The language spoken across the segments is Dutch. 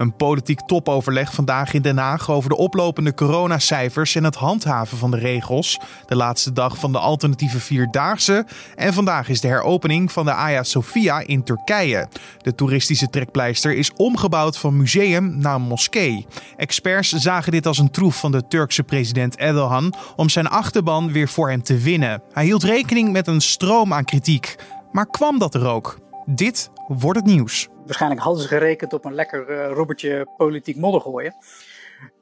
Een politiek topoverleg vandaag in Den Haag over de oplopende coronacijfers en het handhaven van de regels. De laatste dag van de alternatieve vierdaagse. En vandaag is de heropening van de Hagia Sophia in Turkije. De toeristische trekpleister is omgebouwd van museum naar moskee. Experts zagen dit als een troef van de Turkse president Erdogan om zijn achterban weer voor hem te winnen. Hij hield rekening met een stroom aan kritiek. Maar kwam dat er ook? Dit wordt het nieuws. Waarschijnlijk hadden ze gerekend op een lekker uh, robbertje politiek modder gooien.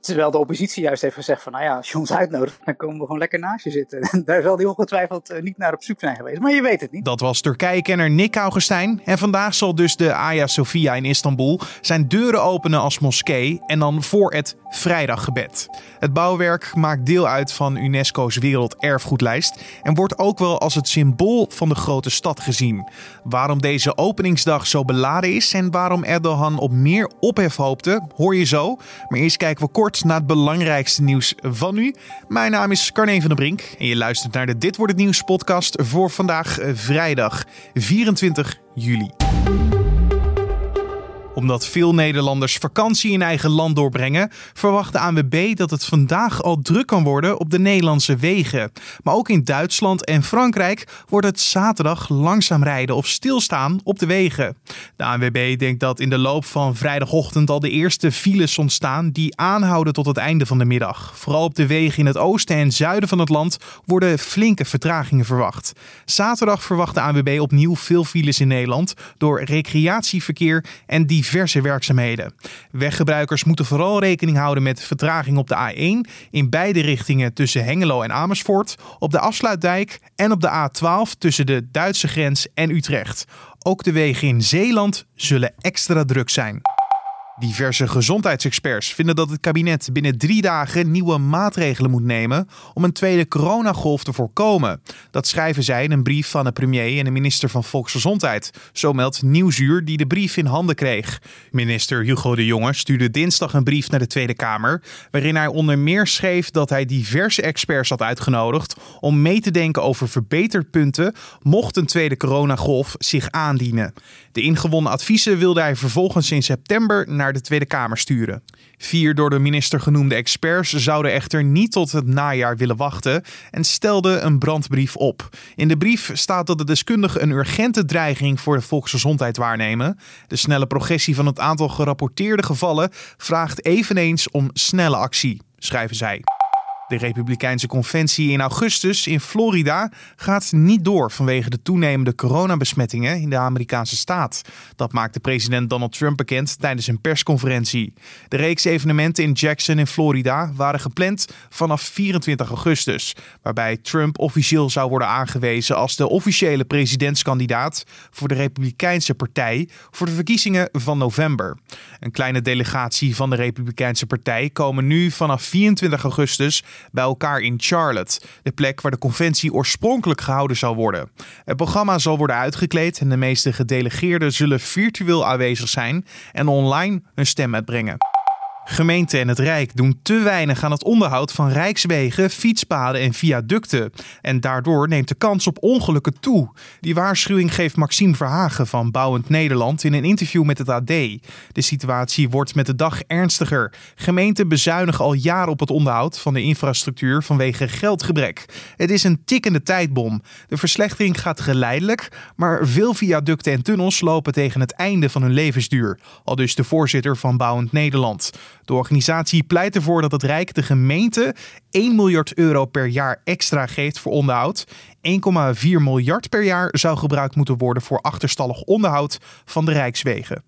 Terwijl de oppositie juist heeft gezegd van, nou ja, als je ons uitnodigt, dan komen we gewoon lekker naast je zitten. Daar zal die ongetwijfeld eh, niet naar op zoek zijn geweest, maar je weet het niet. Dat was Turkije-kenner Nick Augustijn. En vandaag zal dus de Hagia Sophia in Istanbul zijn deuren openen als moskee en dan voor het vrijdaggebed. Het bouwwerk maakt deel uit van UNESCO's werelderfgoedlijst en wordt ook wel als het symbool van de grote stad gezien. Waarom deze openingsdag zo beladen is en waarom Erdogan op meer ophef hoopte, hoor je zo. Maar eerst kijken we kort naar het belangrijkste nieuws van nu. Mijn naam is Carne van der Brink en je luistert naar de Dit wordt het nieuws podcast voor vandaag eh, vrijdag 24 juli omdat veel Nederlanders vakantie in eigen land doorbrengen, verwacht de ANWB dat het vandaag al druk kan worden op de Nederlandse wegen. Maar ook in Duitsland en Frankrijk wordt het zaterdag langzaam rijden of stilstaan op de wegen. De ANWB denkt dat in de loop van vrijdagochtend al de eerste files ontstaan die aanhouden tot het einde van de middag. Vooral op de wegen in het oosten en zuiden van het land worden flinke vertragingen verwacht. Zaterdag verwacht de ANWB opnieuw veel files in Nederland door recreatieverkeer en die diverse werkzaamheden. Weggebruikers moeten vooral rekening houden met vertraging op de A1 in beide richtingen tussen Hengelo en Amersfoort, op de afsluitdijk en op de A12 tussen de Duitse grens en Utrecht. Ook de wegen in Zeeland zullen extra druk zijn. Diverse gezondheidsexperts vinden dat het kabinet binnen drie dagen nieuwe maatregelen moet nemen om een tweede coronagolf te voorkomen. Dat schrijven zij in een brief van de premier en de minister van Volksgezondheid. Zo meldt Nieuwsuur die de brief in handen kreeg. Minister Hugo de Jonge stuurde dinsdag een brief naar de Tweede Kamer, waarin hij onder meer schreef dat hij diverse experts had uitgenodigd om mee te denken over verbeterpunten mocht een tweede coronagolf zich aandienen. De ingewonnen adviezen wilde hij vervolgens in september naar de Tweede Kamer sturen. Vier door de minister genoemde experts zouden echter niet tot het najaar willen wachten en stelden een brandbrief op. In de brief staat dat de deskundigen een urgente dreiging voor de volksgezondheid waarnemen. De snelle progressie van het aantal gerapporteerde gevallen vraagt eveneens om snelle actie, schrijven zij. De Republikeinse conventie in augustus in Florida gaat niet door vanwege de toenemende coronabesmettingen in de Amerikaanse staat. Dat maakte president Donald Trump bekend tijdens een persconferentie. De reeks evenementen in Jackson in Florida waren gepland vanaf 24 augustus, waarbij Trump officieel zou worden aangewezen als de officiële presidentskandidaat voor de Republikeinse Partij voor de verkiezingen van november. Een kleine delegatie van de Republikeinse Partij komen nu vanaf 24 augustus bij elkaar in Charlotte, de plek waar de conventie oorspronkelijk gehouden zou worden. Het programma zal worden uitgekleed en de meeste gedelegeerden zullen virtueel aanwezig zijn en online hun stem uitbrengen. Gemeente en het Rijk doen te weinig aan het onderhoud van rijkswegen, fietspaden en viaducten. En daardoor neemt de kans op ongelukken toe. Die waarschuwing geeft Maxime Verhagen van Bouwend Nederland in een interview met het AD. De situatie wordt met de dag ernstiger. Gemeenten bezuinigen al jaren op het onderhoud van de infrastructuur vanwege geldgebrek. Het is een tikkende tijdbom. De verslechtering gaat geleidelijk, maar veel viaducten en tunnels lopen tegen het einde van hun levensduur. Al dus de voorzitter van Bouwend Nederland. De organisatie pleit ervoor dat het Rijk de gemeente 1 miljard euro per jaar extra geeft voor onderhoud. 1,4 miljard per jaar zou gebruikt moeten worden voor achterstallig onderhoud van de Rijkswegen.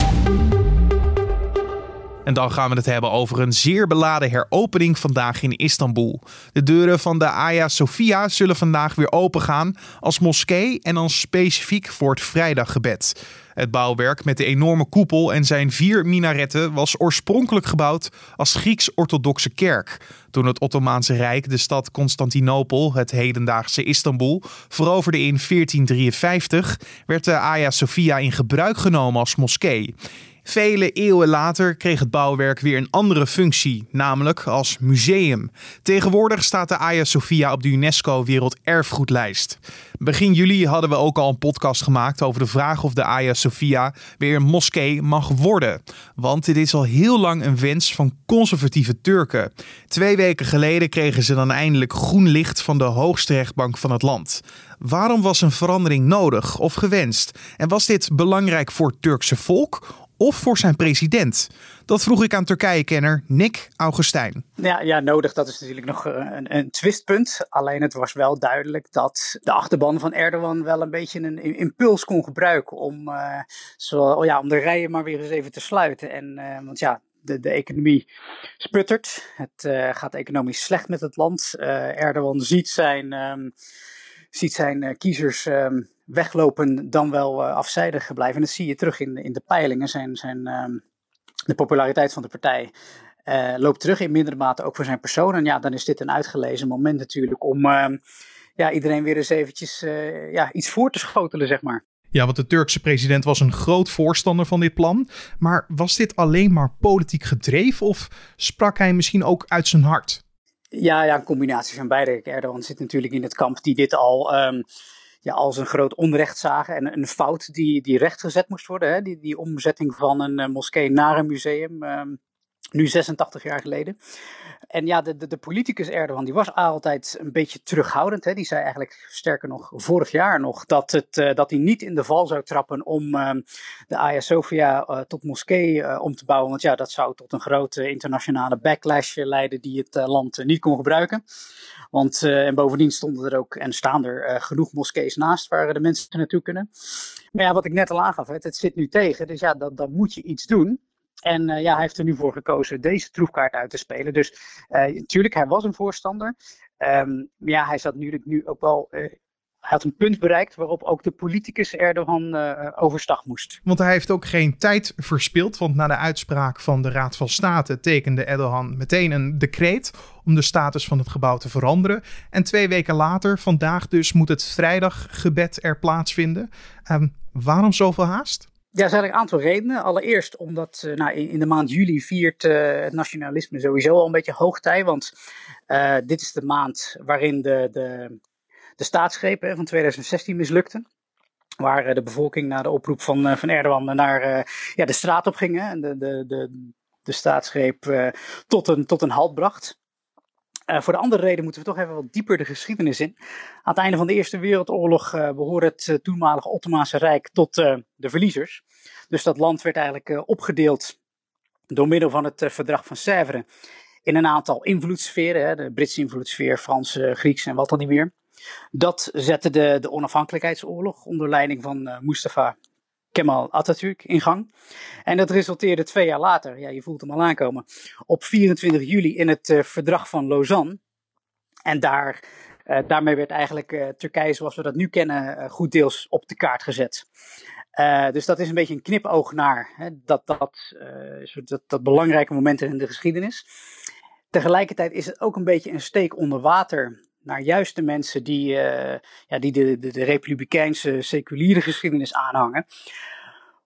En dan gaan we het hebben over een zeer beladen heropening vandaag in Istanbul. De deuren van de Hagia Sophia zullen vandaag weer open gaan als moskee en dan specifiek voor het vrijdaggebed. Het bouwwerk met de enorme koepel en zijn vier minaretten was oorspronkelijk gebouwd als Grieks-orthodoxe kerk. Toen het Ottomaanse Rijk de stad Constantinopel, het hedendaagse Istanbul, veroverde in 1453, werd de Hagia Sophia in gebruik genomen als moskee. Vele eeuwen later kreeg het bouwwerk weer een andere functie, namelijk als museum. Tegenwoordig staat de Hagia Sophia op de UNESCO Werelderfgoedlijst. Begin juli hadden we ook al een podcast gemaakt over de vraag of de Hagia Sophia weer een moskee mag worden. Want dit is al heel lang een wens van conservatieve Turken. Twee weken geleden kregen ze dan eindelijk groen licht van de hoogste rechtbank van het land. Waarom was een verandering nodig of gewenst? En was dit belangrijk voor het Turkse volk of voor zijn president? Dat vroeg ik aan Turkije-kenner Nick Augustijn. Ja, ja, nodig, dat is natuurlijk nog een, een twistpunt. Alleen het was wel duidelijk dat de achterban van Erdogan wel een beetje een impuls kon gebruiken om, uh, zo, oh ja, om de rijen maar weer eens even te sluiten. En, uh, want ja, de, de economie sputtert. Het gaat economisch slecht met het land. Erdogan ziet zijn, um, ziet zijn kiezers um, weglopen dan wel uh, afzijdig blijven. En dat zie je terug in, in de peilingen. Zijn, zijn, uh, de populariteit van de partij uh, loopt terug in mindere mate ook voor zijn persoon. En ja, dan is dit een uitgelezen moment natuurlijk om ehm, ja, iedereen weer eens eventjes eh, ja, iets voor te schotelen, zeg maar. Ja, want de Turkse president was een groot voorstander van dit plan. Maar was dit alleen maar politiek gedreven of sprak hij misschien ook uit zijn hart? Ja, ja een combinatie van beide. Erdogan zit natuurlijk in het kamp die dit al... Um, ja, als een groot onrecht zagen en een fout die, die rechtgezet moest worden. Hè? Die, die omzetting van een uh, moskee naar een museum, um, nu 86 jaar geleden. En ja, de, de, politicus Erdogan, die was altijd een beetje terughoudend. Hè? Die zei eigenlijk, sterker nog, vorig jaar nog, dat, het, uh, dat hij niet in de val zou trappen om uh, de Hagia Sophia uh, tot moskee om te bouwen. Want ja, dat zou tot een grote internationale backlash leiden die het land niet kon gebruiken. Want, en bovendien stonden er ook en staan er genoeg moskees naast waar de mensen naartoe kunnen. Maar ja, wat ik net al aangaf, het, het zit nu tegen. Dus ja, dan, dan moet je iets doen. En uh, ja, hij heeft er nu voor gekozen deze troefkaart uit te spelen. Dus natuurlijk, hij was een voorstander. Um, maar ja, hij zat natuurlijk nu ook wel hij had een punt bereikt waarop ook de politicus Erdogan overstag moest. Want hij heeft ook geen tijd verspild. Want na de uitspraak van de Raad van State tekende Erdogan meteen een decreet om de status van het gebouw te veranderen. En twee weken later, vandaag dus, moet het vrijdaggebed er plaatsvinden. Um, waarom zoveel haast? Ja, er zijn een aantal redenen. Allereerst omdat uh, nou, in, de maand juli viert uh, het nationalisme sowieso al een beetje hoogtij. Want uh, dit is de maand waarin de, de de staatsgreep van 2016 mislukte. Waar eh, de bevolking na de oproep van, eh, van Erdogan naar eh, ja, de straat op ging. En de, de, de, de staatsgreep tot, een, tot een halt bracht. Uh, voor de andere reden moeten we toch even wat dieper de geschiedenis in. Aan het einde van de Eerste Wereldoorlog uh, behoorde het uh, toenmalige Ottomaanse Rijk tot de verliezers. Dus dat land werd eigenlijk opgedeeld door middel van het verdrag van Sèvres in een aantal invloedssferen. Hè, de Britse invloedssfeer, Franse, Griekse en wat dan niet meer. Dat zette de, de onafhankelijkheidsoorlog onder leiding van Mustafa Kemal Atatürk in gang. En dat resulteerde twee jaar later, ja, je voelt hem al aankomen, op 24 juli in het uh, verdrag van Lausanne. En daar, uh, daarmee werd eigenlijk Turkije zoals we dat nu kennen goed deels op de kaart gezet. dus dat is een beetje een knipoog naar hè, dat, dat, dat, dat belangrijke momenten in de geschiedenis. Tegelijkertijd is het ook een beetje een steek onder water naar juist de mensen die, uh, ja, die de, de, de, republikeinse seculiere geschiedenis aanhangen.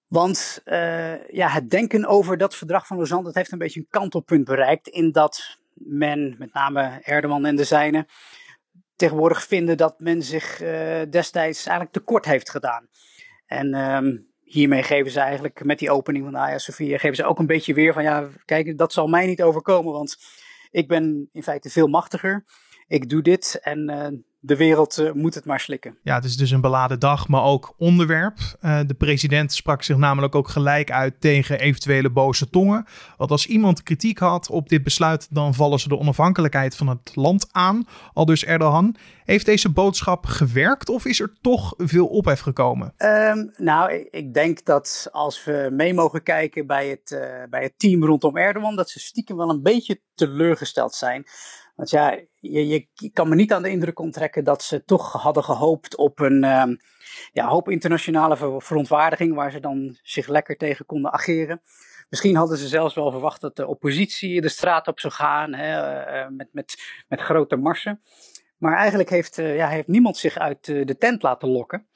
Want uh, ja, het denken over dat verdrag van Lausanne dat heeft een beetje een kantelpunt bereikt. In dat men, met name Erdogan en de zijnen, tegenwoordig vinden dat men zich uh, destijds eigenlijk tekort heeft gedaan. En um, hiermee geven ze eigenlijk, met die opening van Hagia Sophia, geven ze ook een beetje weer van ja, kijk, dat zal mij niet overkomen, want ik ben in feite veel machtiger ik doe dit en uh, de wereld uh, moet het maar slikken. Ja, het is dus een beladen dag, maar ook onderwerp. Uh, de president sprak zich namelijk ook gelijk uit tegen eventuele boze tongen. Want als iemand kritiek had op dit besluit, dan vallen ze de onafhankelijkheid van het land aan. Al dus Erdogan. Heeft deze boodschap gewerkt of is er toch veel ophef gekomen? Um, nou, ik denk dat als we mee mogen kijken bij het, uh, bij het team rondom Erdogan, dat ze stiekem wel een beetje teleurgesteld zijn. Want ja, je, je kan me niet aan de indruk onttrekken dat ze toch hadden gehoopt op een um, ja, hoop internationale verontwaardiging waar ze dan zich lekker tegen konden ageren. Misschien hadden ze zelfs wel verwacht dat de oppositie de straat op zou gaan hè, uh, met, met, met grote marsen. Maar eigenlijk heeft, uh, ja, heeft niemand zich uit de tent laten lokken.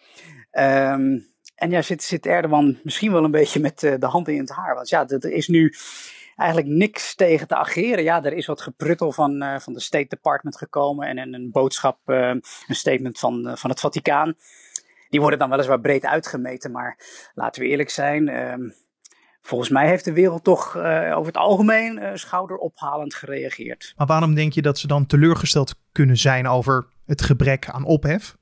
Um, En ja, zit, zit Erdogan misschien wel een beetje met de hand in het haar. Want ja, er is nu eigenlijk niks tegen te ageren. Ja, er is wat gepruttel van, uh, van de State Department gekomen en, en een boodschap, uh, een statement van, uh, van het Vaticaan. Die worden dan weliswaar breed uitgemeten, maar laten we eerlijk zijn. Ehm, volgens mij heeft de wereld toch over het algemeen schouderophalend gereageerd. Maar waarom denk je dat ze dan teleurgesteld kunnen zijn over het gebrek aan ophef?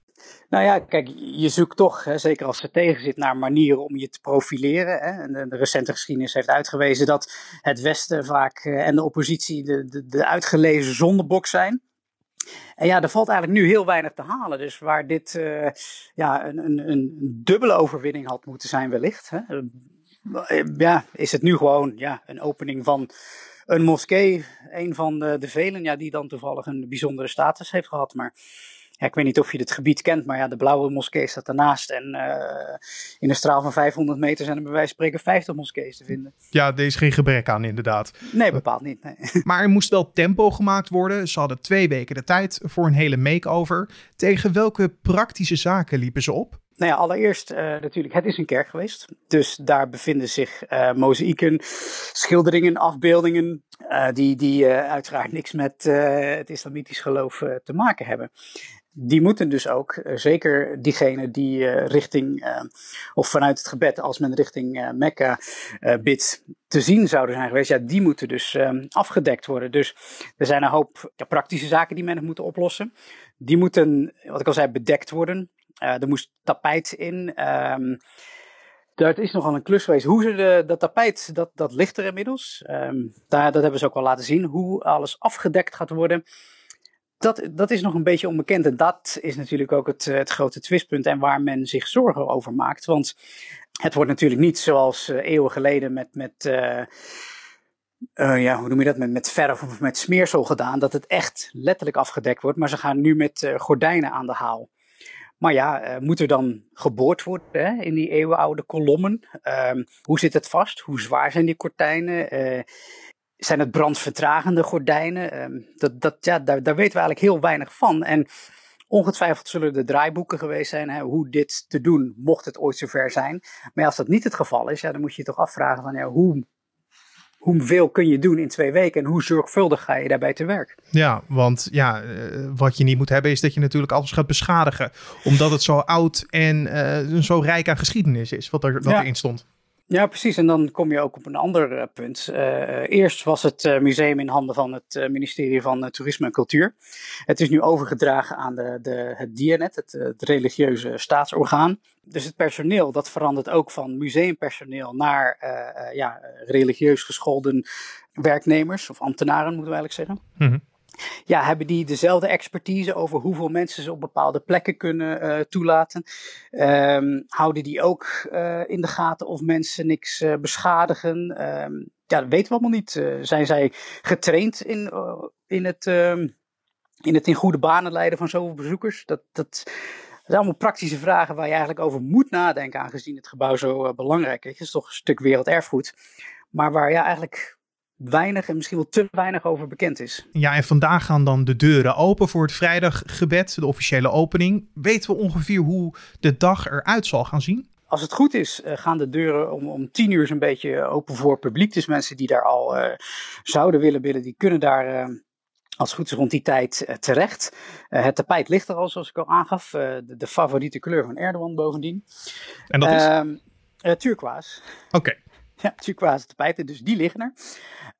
Nou ja, kijk, je zoekt toch, hè, zeker als er tegen zit, naar manieren om je te profileren. Hè. En de, recente geschiedenis heeft uitgewezen dat het Westen vaak en de oppositie de, de, de uitgelezen zondebok zijn. En ja, er valt eigenlijk nu heel weinig te halen. Dus waar dit uh, ja, een, een, een dubbele overwinning had moeten zijn wellicht. Hè, ja, is het nu gewoon ja, een opening van een moskee. Een van de, de velen ja, die dan toevallig een bijzondere status heeft gehad. Maar ja, ik weet niet of je het gebied kent, maar ja, de Blauwe Moskee staat ernaast. En uh, in een straal van 500 meter zijn er bij wijze van spreken 50 moskees te vinden. Ja, er is geen gebrek aan, inderdaad. Nee, bepaald niet. Nee. Maar er moest wel tempo gemaakt worden. Ze hadden twee weken de tijd voor een hele make-over. Tegen welke praktische zaken liepen ze op? Nou ja, allereerst uh, natuurlijk, het is een kerk geweest. Dus daar bevinden zich uh, mozaïeken, schilderingen, afbeeldingen. Uh, die die uiteraard niks met het islamitisch geloof te maken hebben die moeten dus ook, uh, zeker diegenen die uh, richting, uh, of vanuit het gebed, als men richting Mekka bidt, te zien zouden zijn geweest, ja, die moeten dus afgedekt worden. Dus er zijn een hoop praktische zaken die men moet oplossen. Die moeten, wat ik al zei, bedekt worden. er moest tapijt in. Um, dat is nogal een klus geweest. Hoe ze de, dat tapijt, dat, dat ligt er inmiddels. Um, daar, dat hebben ze ook al laten zien. Hoe alles afgedekt gaat worden dat, dat is nog een beetje onbekend. En dat is natuurlijk ook het, het grote twistpunt en waar men zich zorgen over maakt. Want het wordt natuurlijk niet zoals uh, eeuwen geleden met, met uh, ja, hoe noem je dat, met, met verf of met smeersel gedaan. Dat het echt letterlijk afgedekt wordt. Maar ze gaan nu met gordijnen aan de haal. Maar ja, moet er dan geboord worden hè, in die eeuwenoude kolommen? Ehm, hoe zit het vast? Hoe zwaar zijn die gordijnen? Zijn het brandvertragende gordijnen? Ehm, dat, dat, ja, daar, daar weten we eigenlijk heel weinig van. En ongetwijfeld zullen er draaiboeken geweest zijn hè, hoe dit te doen, mocht het ooit zover zijn. Maar als dat niet het geval is, ja, dan moet je je toch afvragen van ja, hoe, hoeveel kun je doen in twee weken en hoe zorgvuldig ga je daarbij te werk? Ja, want ja, eh, wat je niet moet hebben is dat je natuurlijk alles gaat beschadigen. Omdat het zo oud en uh, zo rijk aan geschiedenis is, wat, er, wat ja. erin stond. Ja, precies. En dan kom je ook op een ander uh, punt. Uh, eerst was het museum in handen van het ministerie van Toerisme en Cultuur. Het is nu overgedragen aan de, de, het DIANET, het, het, religieuze staatsorgaan. Dus het personeel, dat verandert ook van museumpersoneel naar ja, religieus gescholden werknemers of ambtenaren, moeten we eigenlijk zeggen. Mm ja, hebben die dezelfde expertise over hoeveel mensen ze op bepaalde plekken kunnen uh, toelaten? Um, houden die ook uh, in de gaten of mensen niks uh, beschadigen? Um, ja, dat weten we allemaal niet. zijn zij getraind in, in, het, um, in het in goede banen leiden van zoveel bezoekers? Dat, dat, zijn allemaal praktische vragen waar je eigenlijk over moet nadenken, aangezien het gebouw zo belangrijk is. Het is toch een stuk werelderfgoed. Maar waar ja, eigenlijk weinig en misschien wel te weinig over bekend is. Ja, en vandaag gaan dan de deuren open voor het vrijdaggebed, de officiële opening. Weten we ongeveer hoe de dag eruit zal gaan zien? Als het goed is, uh, gaan de deuren om, om tien uur een beetje open voor publiek. Dus mensen die daar al uh, zouden willen bidden, die kunnen daar uh, als het goed is rond die tijd terecht. het tapijt ligt er al, zoals ik al aangaf. De, de, favoriete kleur van Erdogan bovendien. En dat is? Ehm, turquoise. Oké. Okay. Ja, turquoise tapijten, dus die liggen er.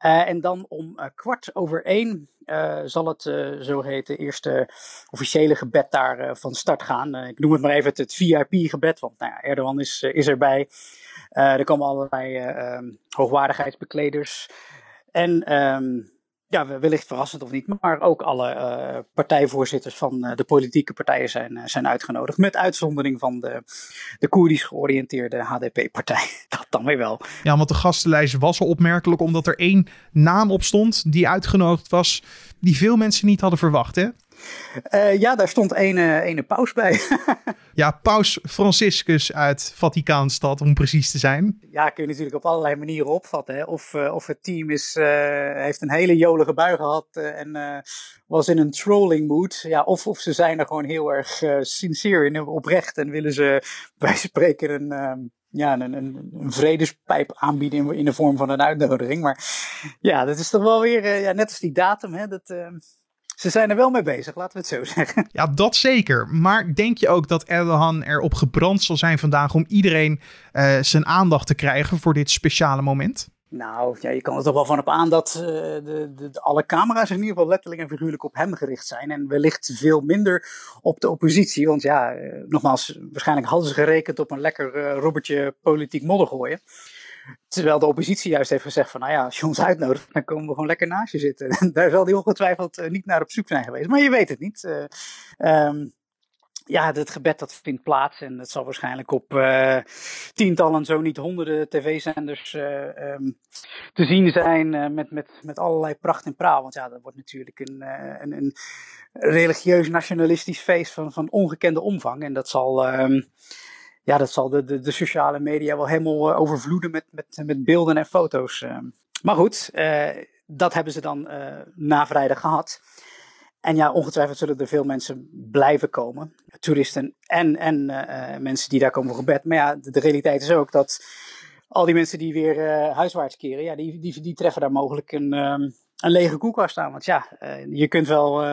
Uh, en dan om uh, kwart over één uh, zal het zogeheten eerste officiële gebed daar van start gaan. ik noem het maar even het, VIP-gebed, want nou ja, Erdogan is, is erbij. er komen allerlei ehm, hoogwaardigheidsbekleders. En um, ja, wellicht verrassend of niet, maar ook alle uh, partijvoorzitters van uh, de politieke partijen zijn, uh, zijn uitgenodigd. Met uitzondering van de, de Koerdisch georiënteerde HDP-partij. Dat dan weer wel. Ja, want de gastenlijst was al opmerkelijk omdat er één naam op stond die uitgenodigd was, die veel mensen niet hadden verwacht, hè? Uh, ja, daar stond ene, ene paus bij. ja, paus Franciscus uit Vaticaanstad, om precies te zijn. Ja, kun je natuurlijk op allerlei manieren opvatten. Hè? Of, uh, of het team is, uh, heeft een hele jolige bui gehad en was in een trolling mood. Ja, of, of ze zijn er gewoon heel erg sincere in, oprecht. En willen ze bij spreken een, ehm, ja, een, een, een vredespijp aanbieden in, in, de vorm van een uitnodiging. Maar ja, dat is toch wel weer, ja, net als die datum, hè, dat, ehm, ze zijn er wel mee bezig, laten we het zo zeggen. Ja, dat zeker. Maar denk je ook dat Erdogan erop gebrand zal zijn vandaag om iedereen uh, zijn aandacht te krijgen voor dit speciale moment? Nou, ja, je kan er toch wel van op aan dat uh, de, de, alle camera's in ieder geval letterlijk en figuurlijk op hem gericht zijn. En wellicht veel minder op de oppositie. Want ja, uh, nogmaals, waarschijnlijk hadden ze gerekend op een lekker robbertje politiek modder gooien. Terwijl de oppositie juist heeft gezegd van, nou ja, als je ons uitnodigt, dan komen we gewoon lekker naast je zitten. Daar zal die ongetwijfeld uh, niet naar op zoek zijn geweest. Maar je weet het niet. Uh, um, ja, het gebed dat vindt plaats en het zal waarschijnlijk op uh, tientallen, zo niet honderden tv-zenders um, te zien zijn met, met, met allerlei pracht en praal. Want ja, dat wordt natuurlijk een, een, een religieus nationalistisch feest van, van ongekende omvang. En dat zal... Um, ja, dat zal de, de, de sociale media wel helemaal uh, overvloeden met, met, met beelden en foto's. Uh. Maar goed, uh, dat hebben ze dan na vrijdag gehad. En ja, ongetwijfeld zullen er veel mensen blijven komen. Toeristen en, en mensen die daar komen voor gebed. Maar ja, de, realiteit is ook dat al die mensen die weer huiswaarts keren, ja, die, die, die treffen daar mogelijk een, um, een lege koelkast aan. Want ja, je kunt wel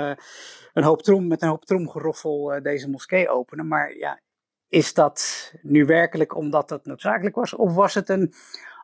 een hoop trom, met een hoop tromgeroffel deze moskee openen. Maar ja, is dat nu werkelijk omdat dat noodzakelijk was? Of was het een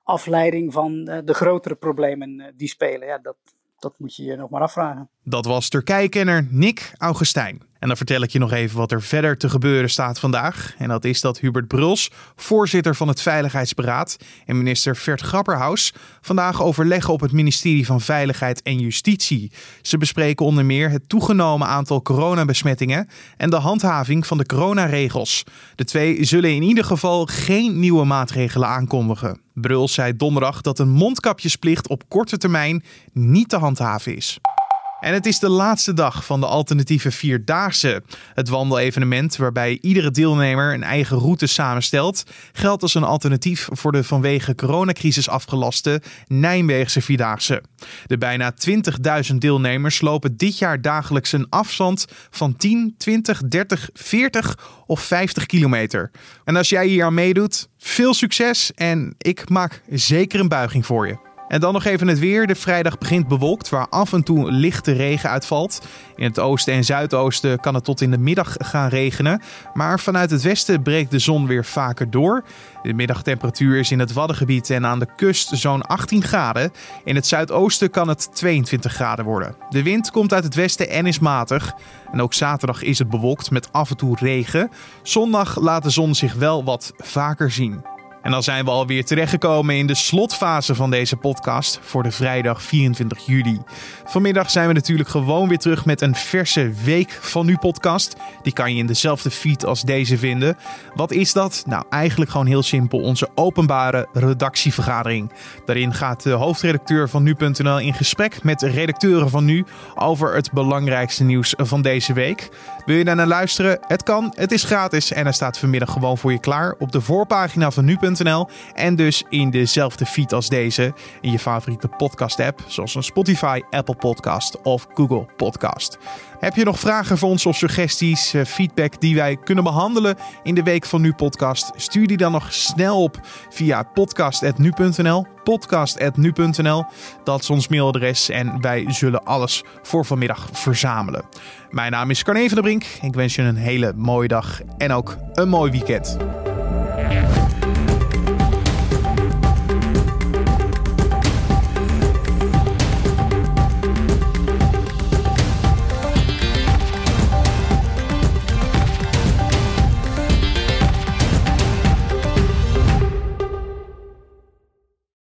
afleiding van eh, de grotere problemen eh, die spelen? Ja, dat, dat moet je je nog maar afvragen. Dat was Turkije-kenner Nick Augustijn. En dan vertel ik je nog even wat er verder te gebeuren staat vandaag. En dat is dat Hubert Bruls, voorzitter van het Veiligheidsberaad, en minister Vert Grapperhaus vandaag overleggen op het ministerie van Veiligheid en Justitie. Ze bespreken onder meer het toegenomen aantal coronabesmettingen en de handhaving van de coronaregels. De twee zullen in ieder geval geen nieuwe maatregelen aankondigen. Bruls zei donderdag dat een mondkapjesplicht op korte termijn niet te handhaven is. En het is de laatste dag van de alternatieve Vierdaagse. Het wandelevenement waarbij iedere deelnemer een eigen route samenstelt, geldt als een alternatief voor de vanwege coronacrisis afgelaste Nijmeegse Vierdaagse. De bijna 20.000 deelnemers lopen dit jaar dagelijks een afstand van 10, 20, 30, 40 of 50 kilometer. En als jij hier aan meedoet, veel succes en ik maak zeker een buiging voor je. En dan nog even het weer. De vrijdag begint bewolkt, waar af en toe lichte regen uitvalt. In het oosten en zuidoosten kan het tot in de middag gaan regenen. Maar vanuit het westen breekt de zon weer vaker door. De middagtemperatuur is in het Waddengebied en aan de kust zo'n 18 graden. In het zuidoosten kan het 22 graden worden. De wind komt uit het westen en is matig. En ook zaterdag is het bewolkt met af en toe regen. Zondag laat de zon zich wel wat vaker zien. En dan zijn we alweer terechtgekomen in de slotfase van deze podcast voor de vrijdag 24 juli. Vanmiddag zijn we natuurlijk gewoon weer terug met een verse Week van Nu podcast. Die kan je in dezelfde feed als deze vinden. Wat is dat? Nou, eigenlijk gewoon heel simpel onze openbare redactievergadering. Daarin gaat de hoofdredacteur van Nu.nl in gesprek met de redacteuren van Nu over het belangrijkste nieuws van deze week. Wil je daar naar luisteren? Het kan, het is gratis en er staat vanmiddag gewoon voor je klaar op de voorpagina van Nu.nl en dus in dezelfde feed als deze in je favoriete podcast-app, zoals een Spotify, Apple Podcast of Google Podcast. Heb je nog vragen voor ons of suggesties, eh, feedback die wij kunnen behandelen in de Week van Nu podcast? Stuur die dan nog snel op via podcast.nu.nl. Podcast.nu.nl. Dat is ons mailadres en wij zullen alles voor vanmiddag verzamelen. Mijn naam is Carne van der Brink. Ik wens je een hele mooie dag en ook een mooi weekend.